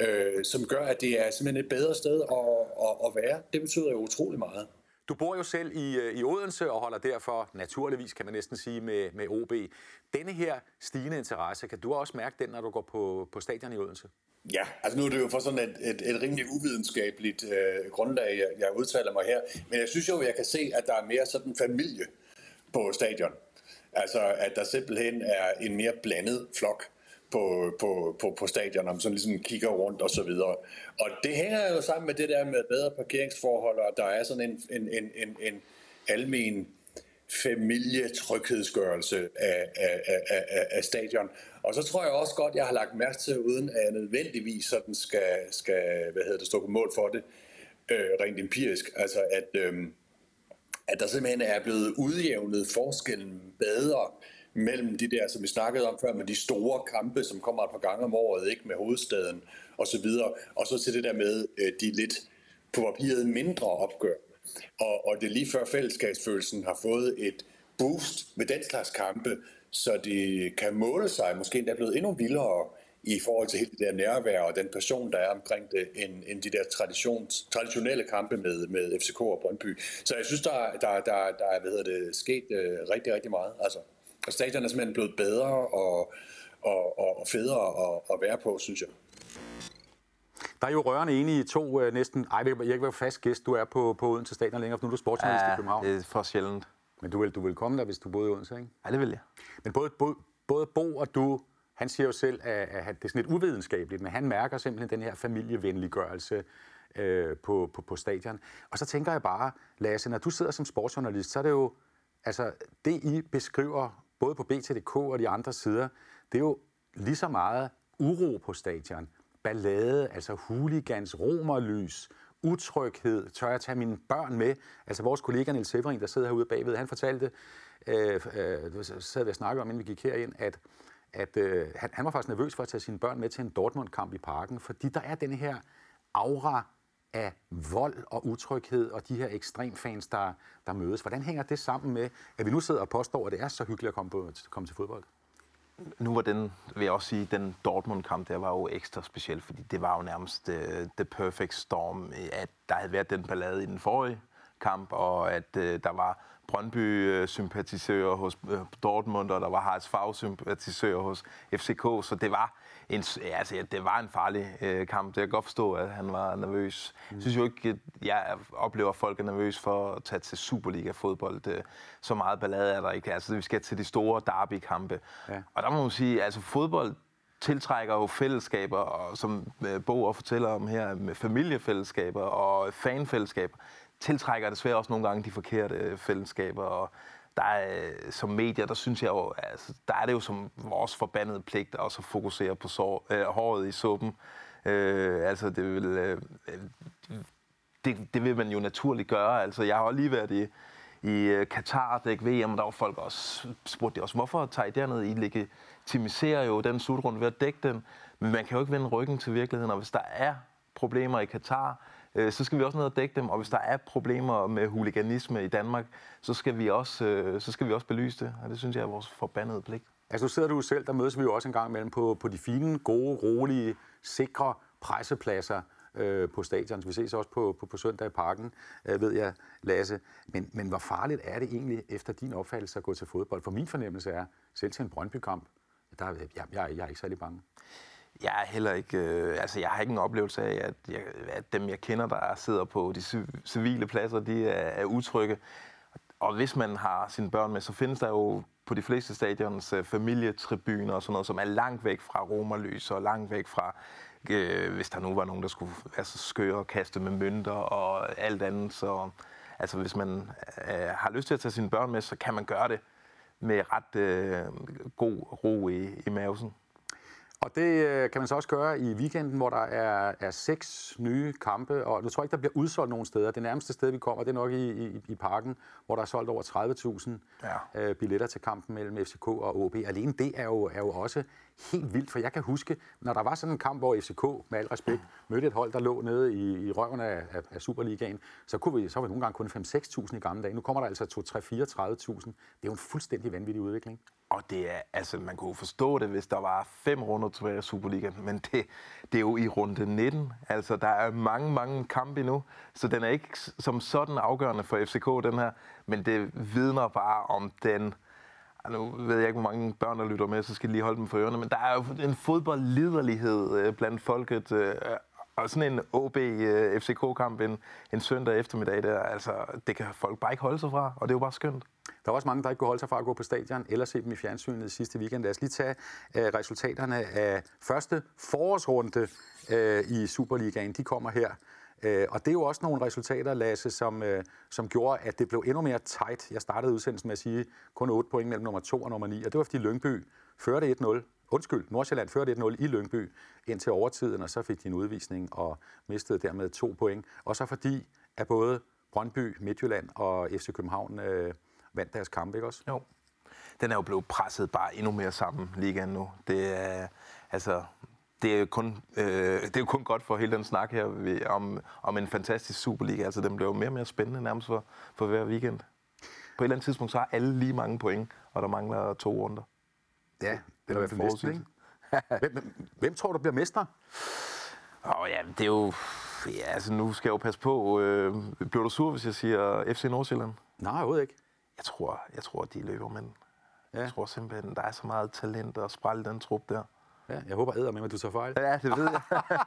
øh, som gør, at det er simpelthen et bedre sted at, at, at være. Det betyder jo utrolig meget. Du bor jo selv i, øh, i Odense og holder derfor naturligvis, kan man næsten sige, med, med OB. Denne her stigende interesse, kan du også mærke den, når du går på, på stadion i Odense? Ja, altså nu er det jo for sådan et, et, et rimelig uvidenskabeligt øh, grundlag, jeg, jeg udtaler mig her. Men jeg synes jo, at jeg kan se, at der er mere sådan familie på stadion. Altså, at der simpelthen er en mere blandet flok på, på, på, på stadion, når man sådan ligesom kigger rundt og så videre. Og det hænger jo sammen med det der med bedre parkeringsforhold, og der er sådan en, en, en, en, en almen familietryghedsgørelse af, af, af, af, af stadion. Og så tror jeg også godt, jeg har lagt mærke til, uden at jeg nødvendigvis sådan skal, skal hvad hedder det, stå på mål for det, øh, rent empirisk, altså at, øh, at der simpelthen er blevet udjævnet forskellen bedre mellem de der, som vi snakkede om før, med de store kampe, som kommer et par gange om året, ikke med hovedstaden og så videre, og så til det der med øh, de lidt på papiret mindre opgør. Og, og det er lige før fællesskabsfølelsen har fået et boost med den slags kampe, så de kan måle sig, måske endda blevet endnu vildere i forhold til hele det der nærvær og den passion, der er omkring det, end, end de der traditions, traditionelle kampe med, med FCK og Brøndby. Så jeg synes, der, der, der, der er hvad hedder det, sket øh, rigtig, rigtig meget. Altså, og stadion er simpelthen blevet bedre og, og, og federe at, at være på, synes jeg. Der er jo rørende enige i to øh, næsten... Ej, jeg kan ikke være fast gæst. Du er på, på Odense Stadion længere, for nu er du sportsjournalist ja, i København. det er for sjældent. Men du vil, du vil komme der, hvis du boede i Odense, ikke? Ja, det vil jeg. Men både, både, både Bo og du, han siger jo selv, at, at det er sådan lidt uvidenskabeligt, men han mærker simpelthen den her familievenliggørelse øh, på, på, på stadion. Og så tænker jeg bare, Lasse, når du sidder som sportsjournalist, så er det jo, altså det I beskriver, både på BTDK og de andre sider, det er jo lige så meget uro på stadion, ballade, altså hooligans, romerlys, utryghed, tør jeg tage mine børn med? Altså vores kollega Niels Severin, der sidder herude bagved, han fortalte, øh, øh, så sad vi og snakkede om, inden vi gik herind, at, at øh, han, han var faktisk nervøs for at tage sine børn med til en Dortmund-kamp i parken, fordi der er den her aura af vold og utryghed og de her ekstremfans, der, der mødes. Hvordan hænger det sammen med, at vi nu sidder og påstår, at det er så hyggeligt at komme, på, at komme til fodbold? Nu var den, vil jeg også sige, den Dortmund-kamp, der var jo ekstra speciel, fordi det var jo nærmest uh, the perfect storm, at der havde været den ballade i den forrige kamp, og at uh, der var Brøndby-sympatisører hos uh, Dortmund, og der var HSV-sympatisører hos FCK, så det var en, altså, ja, det var en farlig uh, kamp. Det kan godt forstå, at han var nervøs. Jeg synes jo ikke, at jeg oplever, at folk er nervøse for at tage til Superliga-fodbold. Så meget ballade er der ikke. Altså, vi skal til de store derby-kampe. Ja. Og der må man sige, altså fodbold tiltrækker jo fællesskaber, og som Bo og fortæller om her, med familiefællesskaber og fanfællesskaber tiltrækker desværre også nogle gange de forkerte øh, fællesskaber, og der er, øh, som medier, der synes jeg jo, altså, der er det jo som vores forbandede pligt at også fokusere på sår, øh, håret i suppen. Øh, altså, det vil, øh, øh det, det vil man jo naturligt gøre. Altså, jeg har lige været i, i Katar, det ikke VM, og der var folk også spurgte også, hvorfor tager I derned? I legitimiserer jo den slutrunde ved at dække den, men man kan jo ikke vende ryggen til virkeligheden, og hvis der er problemer i Katar, øh, så skal vi også ned og dække dem. Og hvis der er problemer med huliganisme i Danmark, så skal vi også, øh, så skal vi også belyse det. Og det synes jeg er vores forbandede pligt. Altså nu sidder du selv, der mødes vi jo også en gang imellem på, på de fine, gode, rolige, sikre pressepladser øh, på stadion. Vi ses også på, på, på søndag i parken, øh, ved jeg, Lasse. Men, men hvor farligt er det egentlig efter din opfattelse at gå til fodbold? For min fornemmelse er, selv til en Brøndby-kamp, der, jeg, jeg, jeg er ikke særlig bange. Jeg er heller ikke, øh, altså jeg har ikke en oplevelse af, at, jeg, at dem jeg kender, der sidder på de civile pladser, de er, er utrygge. Og hvis man har sine børn med, så findes der jo på de fleste stadions øh, familietribuner og sådan noget, som er langt væk fra romerlys og langt væk fra, øh, hvis der nu var nogen, der skulle altså, skøre og kaste med mønter og alt andet. Så altså, hvis man øh, har lyst til at tage sine børn med, så kan man gøre det med ret øh, god ro i, i maven. Og det øh, kan man så også gøre i weekenden, hvor der er, er seks nye kampe, og nu tror jeg ikke, der bliver udsolgt nogen steder. Det nærmeste sted, vi kommer, det er nok i, i, i parken, hvor der er solgt over 30.000 ja. øh, billetter til kampen mellem FCK og OB. Alene det er jo, er jo også helt vildt, for jeg kan huske, når der var sådan en kamp, hvor FCK, med al respekt, mødte et hold, der lå nede i, i røven af, af, af Superligaen, så, kunne vi, så var vi nogle gange kun 5-6.000 i gamle dage. Nu kommer der altså 2-3-34.000. Det er jo en fuldstændig vanvittig udvikling. Og det er, altså, man kunne forstå det, hvis der var fem runder tilbage af Superligaen, men det, det er jo i runde 19. Altså, der er mange, mange kampe endnu, så den er ikke som sådan afgørende for FCK, den her, men det vidner bare om den, ah, nu ved jeg ikke, hvor mange børn, der lytter med, så skal jeg lige holde dem for ørerne, men der er jo en fodboldliderlighed øh, blandt folket, øh, og sådan en OB-FCK-kamp øh, en, en søndag eftermiddag, der, altså, det kan folk bare ikke holde sig fra, og det er jo bare skønt. Der var også mange, der ikke kunne holde sig fra at gå på stadion eller se dem i fjernsynet sidste weekend. Lad os lige tage uh, resultaterne af første forårsrunde uh, i Superligaen. De kommer her. Uh, og det er jo også nogle resultater, Lasse, som, uh, som gjorde, at det blev endnu mere tight. Jeg startede udsendelsen med at sige kun 8 point mellem nummer 2 og nummer 9, og det var fordi Lyngby førte 1-0 undskyld, Nordsjælland førte 1-0 i Lyngby indtil overtiden, og så fik de en udvisning og mistede dermed to point. Og så fordi, at både Brøndby, Midtjylland og FC København øh, vandt deres kamp, ikke også? Jo. Den er jo blevet presset bare endnu mere sammen, ligaen nu. Det er, altså, det er, jo kun, øh, det er jo kun godt for hele den snak her om, om en fantastisk Superliga. Altså, den bliver jo mere og mere spændende nærmest for, for hver weekend. På et eller andet tidspunkt, så har alle lige mange point, og der mangler to runder. Ja, det er i hvert fald næsten, ikke? hvem, hvem tror du bliver mester? Åh oh, ja, det er jo... Ja, altså nu skal jeg jo passe på. Øh, bliver du sur, hvis jeg siger FC Nordsjælland? Nej, overhovedet ikke. Jeg tror, jeg tror de løber, men ja. jeg tror simpelthen, der er så meget talent og spræl den trup der. Ja, jeg håber æder med, at du tager fejl. Ja, det ved jeg.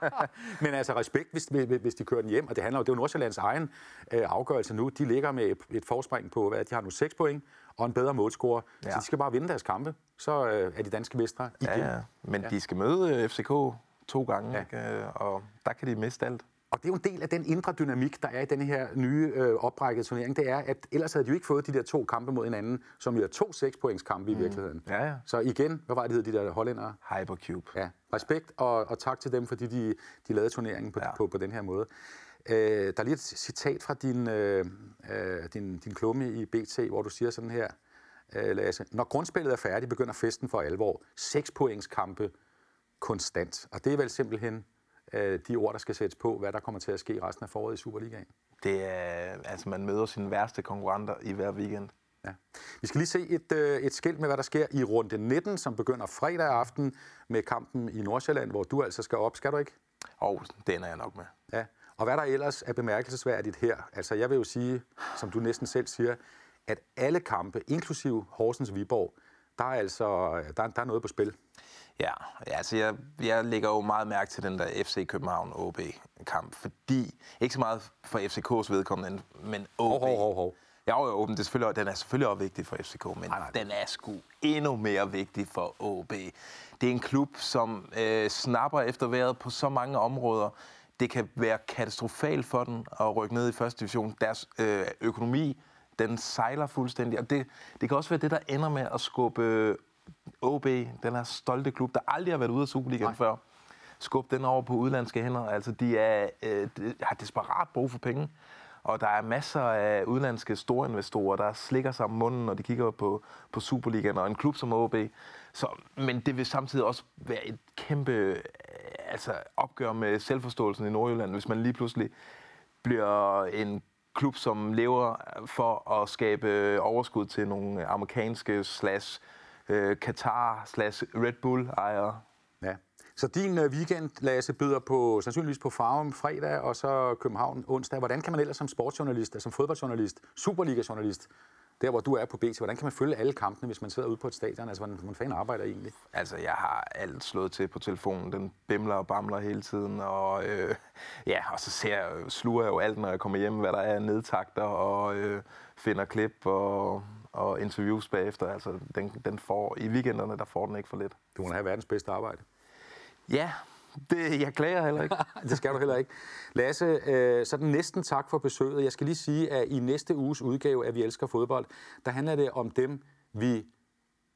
Men altså respekt, hvis, hvis de kører den hjem, og det handler jo, det er jo Nordsjællands egen øh, afgørelse nu. De ligger med et, et forspring på, hvad de har nu 6 point og en bedre målscorer. Ja. Så de skal bare vinde deres kampe, så øh, er de danske mestre igen. Ja, ja. Men ja. de skal møde øh, FCK to gange, ja. ikke? og der kan de miste alt. Og det er jo en del af den indre dynamik, der er i den her nye øh, oprækkede turnering. Det er, at ellers havde de jo ikke fået de der to kampe mod hinanden, som jo er to sekspointskampe mm. i virkeligheden. Ja, ja. Så igen, hvad var det, de der hollændere? Hypercube. Ja, respekt og, og tak til dem, fordi de, de lavede turneringen på, ja. på, på den her måde. Øh, der er lige et citat fra din, øh, øh, din, din klumme i BT, hvor du siger sådan her, øh, Lasse. Når grundspillet er færdigt, begynder festen for alvor. Seks points kampe konstant. Og det er vel simpelthen øh, de ord, der skal sættes på, hvad der kommer til at ske resten af foråret i Superligaen. Det er, altså man møder sine værste konkurrenter i hver weekend. Ja. Vi skal lige se et, øh, et skilt med, hvad der sker i runde 19, som begynder fredag aften med kampen i Nordsjælland, hvor du altså skal op. Skal du ikke? Og oh, den er jeg nok med. Ja. Og hvad der ellers er bemærkelsesværdigt her? Altså jeg vil jo sige, som du næsten selv siger, at alle kampe, inklusiv Horsens Viborg, der er altså der, der er noget på spil. Ja, altså jeg, jeg lægger jo meget mærke til den der FC København OB-kamp, fordi, ikke så meget for FCK's vedkommende, men OB. Hov, hov, hov, hov. Ja, jo, det er selvfølgelig, den er selvfølgelig også vigtig for FCK, men nej, nej. den er sgu endnu mere vigtig for OB. Det er en klub, som øh, snapper efter vejret på så mange områder. Det kan være katastrofalt for den at rykke ned i første division. Deres øh, økonomi den sejler fuldstændig. Og det, det kan også være det, der ender med at skubbe OB, den her stolte klub, der aldrig har været ude af Superligaen før, skubbe den over på udlandske hænder. Altså, de, er, øh, de har desperat brug for penge. Og der er masser af udlandske store investorer, der slikker sig om munden, når de kigger på, på Superligaen og en klub som OB. Så, men det vil samtidig også være et kæmpe øh, altså, opgør med selvforståelsen i Nordjylland, hvis man lige pludselig bliver en klub, som lever øh, for at skabe øh, overskud til nogle amerikanske slash øh, Qatar slash Red Bull ejere. Ja. Så din weekend, Lasse, byder på, sandsynligvis på Farum fredag, og så København onsdag. Hvordan kan man ellers som sportsjournalist, altså som fodboldjournalist, Superliga-journalist, der hvor du er på BT, hvordan kan man følge alle kampene, hvis man sidder ude på et stadion? Altså, hvordan, hvordan fanden arbejder I egentlig? Altså, jeg har alt slået til på telefonen. Den bimler og bamler hele tiden, og øh, ja, og så ser jeg, sluger jeg jo alt, når jeg kommer hjem, hvad der er nedtakter, og øh, finder klip og, og interviews bagefter. Altså, den, den får, i weekenderne, der får den ikke for lidt. Du må have verdens bedste arbejde. Ja, det, jeg klager heller ikke. det skal du heller ikke. Lasse, øh, så den næsten tak for besøget. Jeg skal lige sige, at i næste uges udgave af Vi Elsker Fodbold, der handler det om dem, vi,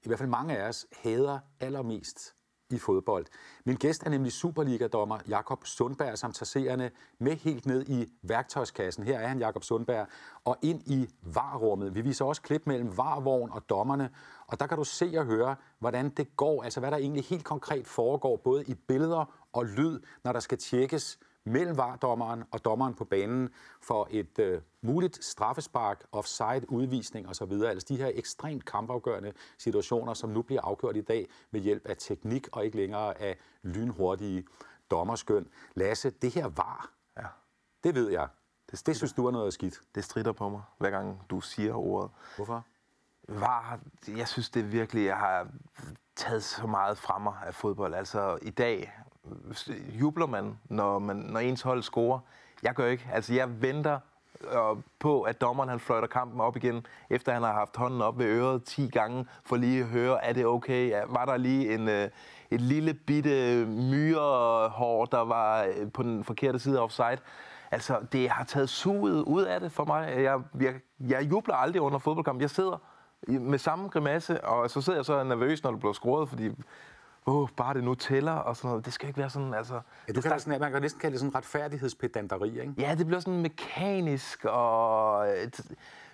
i hvert fald mange af os, hader allermest i fodbold. Min gæst er nemlig Superliga-dommer Jakob Sundberg, som tager seerne med helt ned i værktøjskassen. Her er han, Jakob Sundberg, og ind i varrummet. Vi viser også klip mellem varvogn og dommerne, og der kan du se og høre, hvordan det går, altså hvad der egentlig helt konkret foregår, både i billeder og lyd, når der skal tjekkes mellem vardommeren og dommeren på banen for et øh, muligt straffespark, offside, udvisning osv. Altså de her ekstremt kampafgørende situationer, som nu bliver afgjort i dag med hjælp af teknik og ikke længere af lynhurtige dommerskøn. Lasse, det her var, Ja. det ved jeg. Det, det synes du er noget skidt. Det strider på mig, hver gang du siger ordet. Hvorfor? var, jeg synes det virkelig, jeg har taget så meget fra mig af fodbold. Altså i dag jubler man, når, man, når ens hold scorer. Jeg gør ikke. Altså jeg venter øh, på, at dommeren han fløjter kampen op igen, efter han har haft hånden op ved øret 10 gange, for lige at høre, er det okay? Ja, Var der lige en, øh, et lille bitte myrehår, der var øh, på den forkerte side af offside? Altså, det har taget suget ud af det for mig. Jeg, jeg, jeg jubler aldrig under fodboldkamp. Jeg sidder med samme grimasse, og så sidder jeg så nervøs, når du bliver scoret, fordi åh, bare det nu tæller og sådan noget. Det skal ikke være sådan, altså... Ja, du kan sådan, man kan næsten kalde det sådan retfærdighedspedanteri, ikke? Ja, det bliver sådan mekanisk, og øh,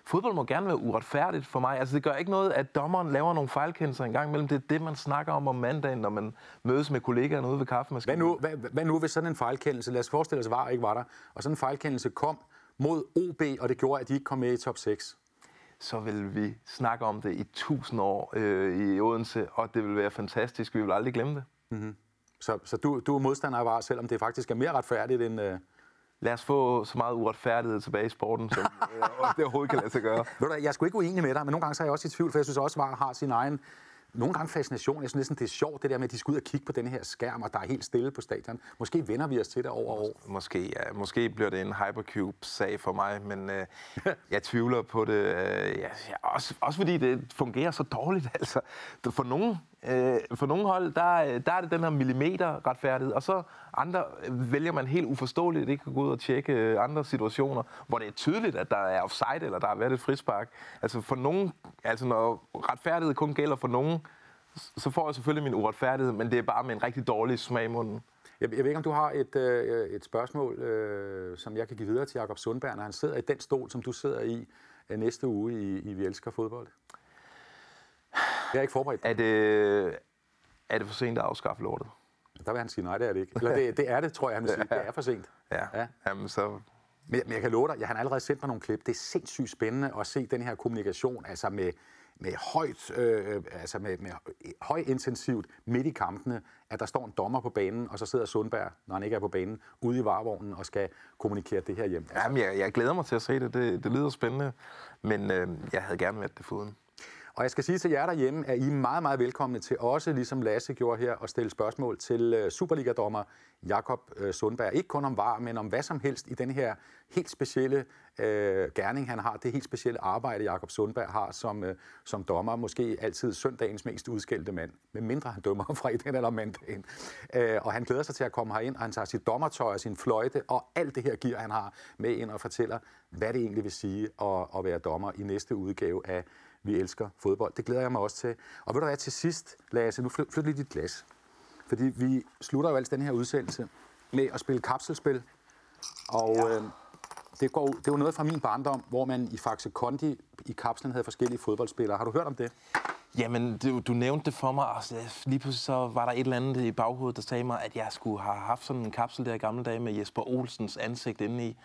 fodbold må gerne være uretfærdigt for mig. Altså, det gør ikke noget, at dommeren laver nogle fejlkendelser en gang imellem. Det er det, man snakker om om mandagen, når man mødes med kollegaerne ude ved Hvad kaffemaskinen. nu, hvad, hvad nu hvis sådan en fejlkendelse, lad os forestille os, VAR ikke var der, og sådan en fejlkendelse kom mod OB, og det gjorde, at de ikke kom med i top 6? Så vil vi snakke om det i tusind år øh, i Odense, og det vil være fantastisk. Vi vil aldrig glemme det. Så, så du, du er modstander af VAR, selvom det faktisk er mere retfærdigt end... Øh... Lad os få så meget uretfærdighed tilbage i sporten, som øh, det overhovedet kan lade sig gøre. Ved du, jeg er sgu ikke uenig med dig, men nogle gange så er jeg også i tvivl, for jeg synes også, at VAR har sin egen nogle gange fascination. Jeg synes næsten, det er sjovt, det der med, at de skal ud og kigge på den her skærm, og der er helt stille på stadion. Måske vender vi os til det over år. Måske, ja, måske bliver det en Hypercube-sag for mig, men øh, jeg tvivler på det. Øh, ja, også, også fordi det fungerer så dårligt. Altså. For nogle, øh, for nogle hold, der, øh, der er det den her millimeter retfærdighed, og så andre øh, vælger man helt uforståeligt ikke at gå ud og tjekke øh, andre situationer, hvor det er tydeligt, at der er offside, eller der har været et frispark. Altså for nogen, altså når retfærdighed kun gælder for nogen, så får jeg selvfølgelig min uretfærdighed, men det er bare med en rigtig dårlig smag i munden. Jeg, jeg ved ikke, om du har et, øh, et spørgsmål, øh, som jeg kan give videre til Jakob Sundberg, når han sidder i den stol, som du sidder i øh, næste uge i, i Vi Elsker Fodbold. Jeg er ikke forberedt. Er det, er det for sent at afskaffe lortet? Der vil han sige, nej, det er det ikke. Eller det, det er det, tror jeg, han vil sige. Det er for sent. Ja. Ja. ja. Jamen, så... Men, men jeg kan love dig, jeg har allerede sendt mig nogle klip. Det er sindssygt spændende at se den her kommunikation, altså med, med højt, øh, altså med, med høj intensivt midt i kampene, at der står en dommer på banen, og så sidder Sundberg, når han ikke er på banen, ude i varevognen og skal kommunikere det her hjem. Jamen, jeg, jeg glæder mig til at se det. Det, det lyder spændende. Men øh, jeg havde gerne været det foruden. Og jeg skal sige til jer derhjemme, at I er meget, meget velkomne til også, ligesom Lasse gjorde her, at stille spørgsmål til øh, Superliga-dommer Jakob øh, Sundberg. Ikke kun om var, men om hvad som helst i den her helt specielle øh, gerning, han har. Det helt specielle arbejde, Jakob Sundberg har som, øh, som dommer. Måske altid søndagens mest udskældte mand. Med mindre han dømmer fredag eller mandagen. Øh, og han glæder sig til at komme herind, og han tager sit dommertøj og sin fløjte og alt det her gear, han har med ind og fortæller, hvad det egentlig vil sige at, at være dommer i næste udgave af vi elsker fodbold. Det glæder jeg mig også til. Og ved du hvad, til sidst, Lasse, nu flyt, flyt lige dit glas. Fordi vi slutter jo altså den her udsendelse med at spille kapselspil. Og ja. øh, det, går, det var noget fra min barndom, hvor man i Faxe Kondi i kapslen havde forskellige fodboldspillere. Har du hørt om det? Jamen, du, du nævnte det for mig, og så lige pludselig så var der et eller andet i baghovedet, der sagde mig, at jeg skulle have haft sådan en kapsel der i gamle dage med Jesper Olsens ansigt inde i.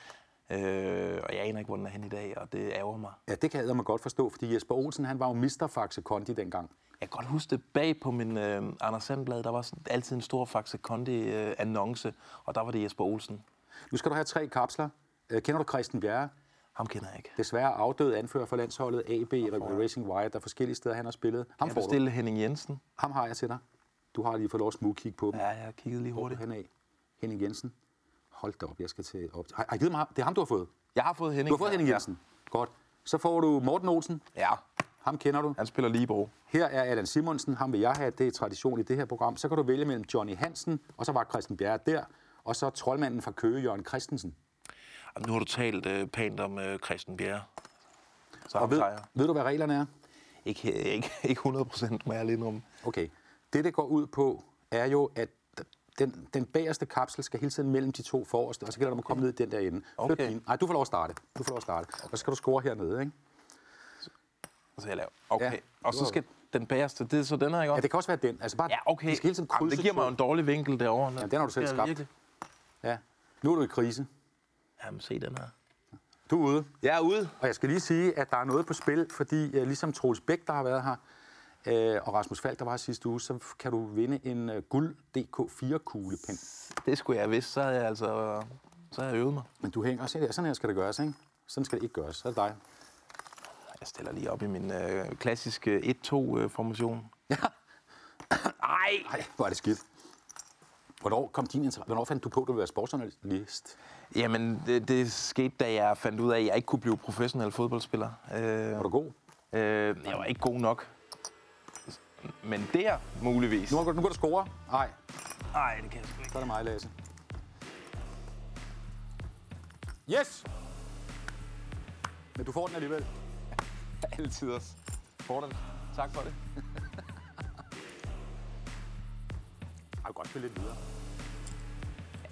Øh, og jeg aner ikke, hvor den er hen i dag, og det ærger mig. Ja, det kan jeg mig godt forstå, fordi Jesper Olsen, han var jo Mr. Faxe Kondi dengang. Jeg kan godt huske det bag på min øh, Anders Sandblad, der var sådan, altid en stor Faxe Kondi-annonce, og der var det Jesper Olsen. Nu skal du have tre kapsler. Øh, Kender du Christian Bjerre? Ham kender jeg ikke. Desværre afdød anfører for landsholdet AB, Racing Wire, der er forskellige steder, han har spillet. Ham, Jeg du. bestilte Henning Jensen. Ham har jeg til dig. Du har lige fået lov at smugkigge på dem. Ja, jeg har kigget lige Hvor er hurtigt. af? Henning Jensen. Hold da op, jeg skal til op. I mig ham? Det er ham, du har fået. Jeg har fået Henning. Du har fået Henning Jensen. Godt. Så får du Morten Olsen. Ja, Ham kender du. han spiller Libro. Her er Allan Simonsen. Ham vil jeg have. Det er tradition i det her program. Så kan du vælge mellem Johnny Hansen, og så var Christian Bjerre der. Og så troldmanden fra Køge, Jørgen Christensen. Nu har du talt øh, pænt om øh, Christian Bjerre. Så Og ved, tager ved du, hvad reglerne er? Ikke, ikke, ikke 100 procent, må jeg lige om. Okay. Det, det går ud på, er jo, at den, den bagerste kapsel skal hele tiden mellem de to forreste, og så gælder det om at komme ned i den der ende. Flyt Okay. Nej, du får lov at starte. Du får lov at starte. Og så skal du score hernede, ikke? Og så jeg laver. Okay. Ja, og så skal den bagerste, det er så den her, ikke Ja, det kan også være den. Altså bare, Ja, okay. De skal hele tiden Jamen, det giver mig jo en dårlig vinkel derovre. Ja, den har du selv Det skabt. virkelig- Ja. Nu er du i krise. Jamen, se den her. Du er ude. Jeg er ude. Og jeg skal lige sige, at der er noget på spil, fordi uh, ligesom Troels Bæk, der har været her, uh, og Rasmus Falk, der var her sidste uge, så kan du vinde en uh, guld DK4-kuglepen. Det skulle jeg vidst, så havde jeg altså så havde jeg øvet mig. Men du hænger også her. Sådan her skal det gøres, ikke? Sådan skal det ikke gøres. Så er det dig. Jeg stiller lige op i min øh, klassiske 1-2-formation. Ja. Nej! Ej, hvor er det skidt. Hvornår kom din interesse? Hvornår fandt du på, at du ville være sportsjournalist? Jamen, det, det skete, da jeg fandt ud af, at jeg ikke kunne blive professionel fodboldspiller. Øh, Var du god? øh, jeg var ikke god nok. Men der, muligvis. Nu, du- nu kan du score. Nej, Nej, det kan jeg sgu ikke. så er det mig, Lasse. Yes! Men du får den alligevel. Altid også. Sådan. Tak for det. Jeg kan godt spille lidt videre.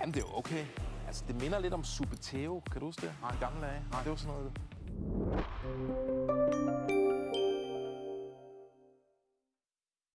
Jamen, det er okay. Altså, det minder lidt om Supeteo. Kan du huske det? Nej. Gamle dage. Nej. Det var sådan noget...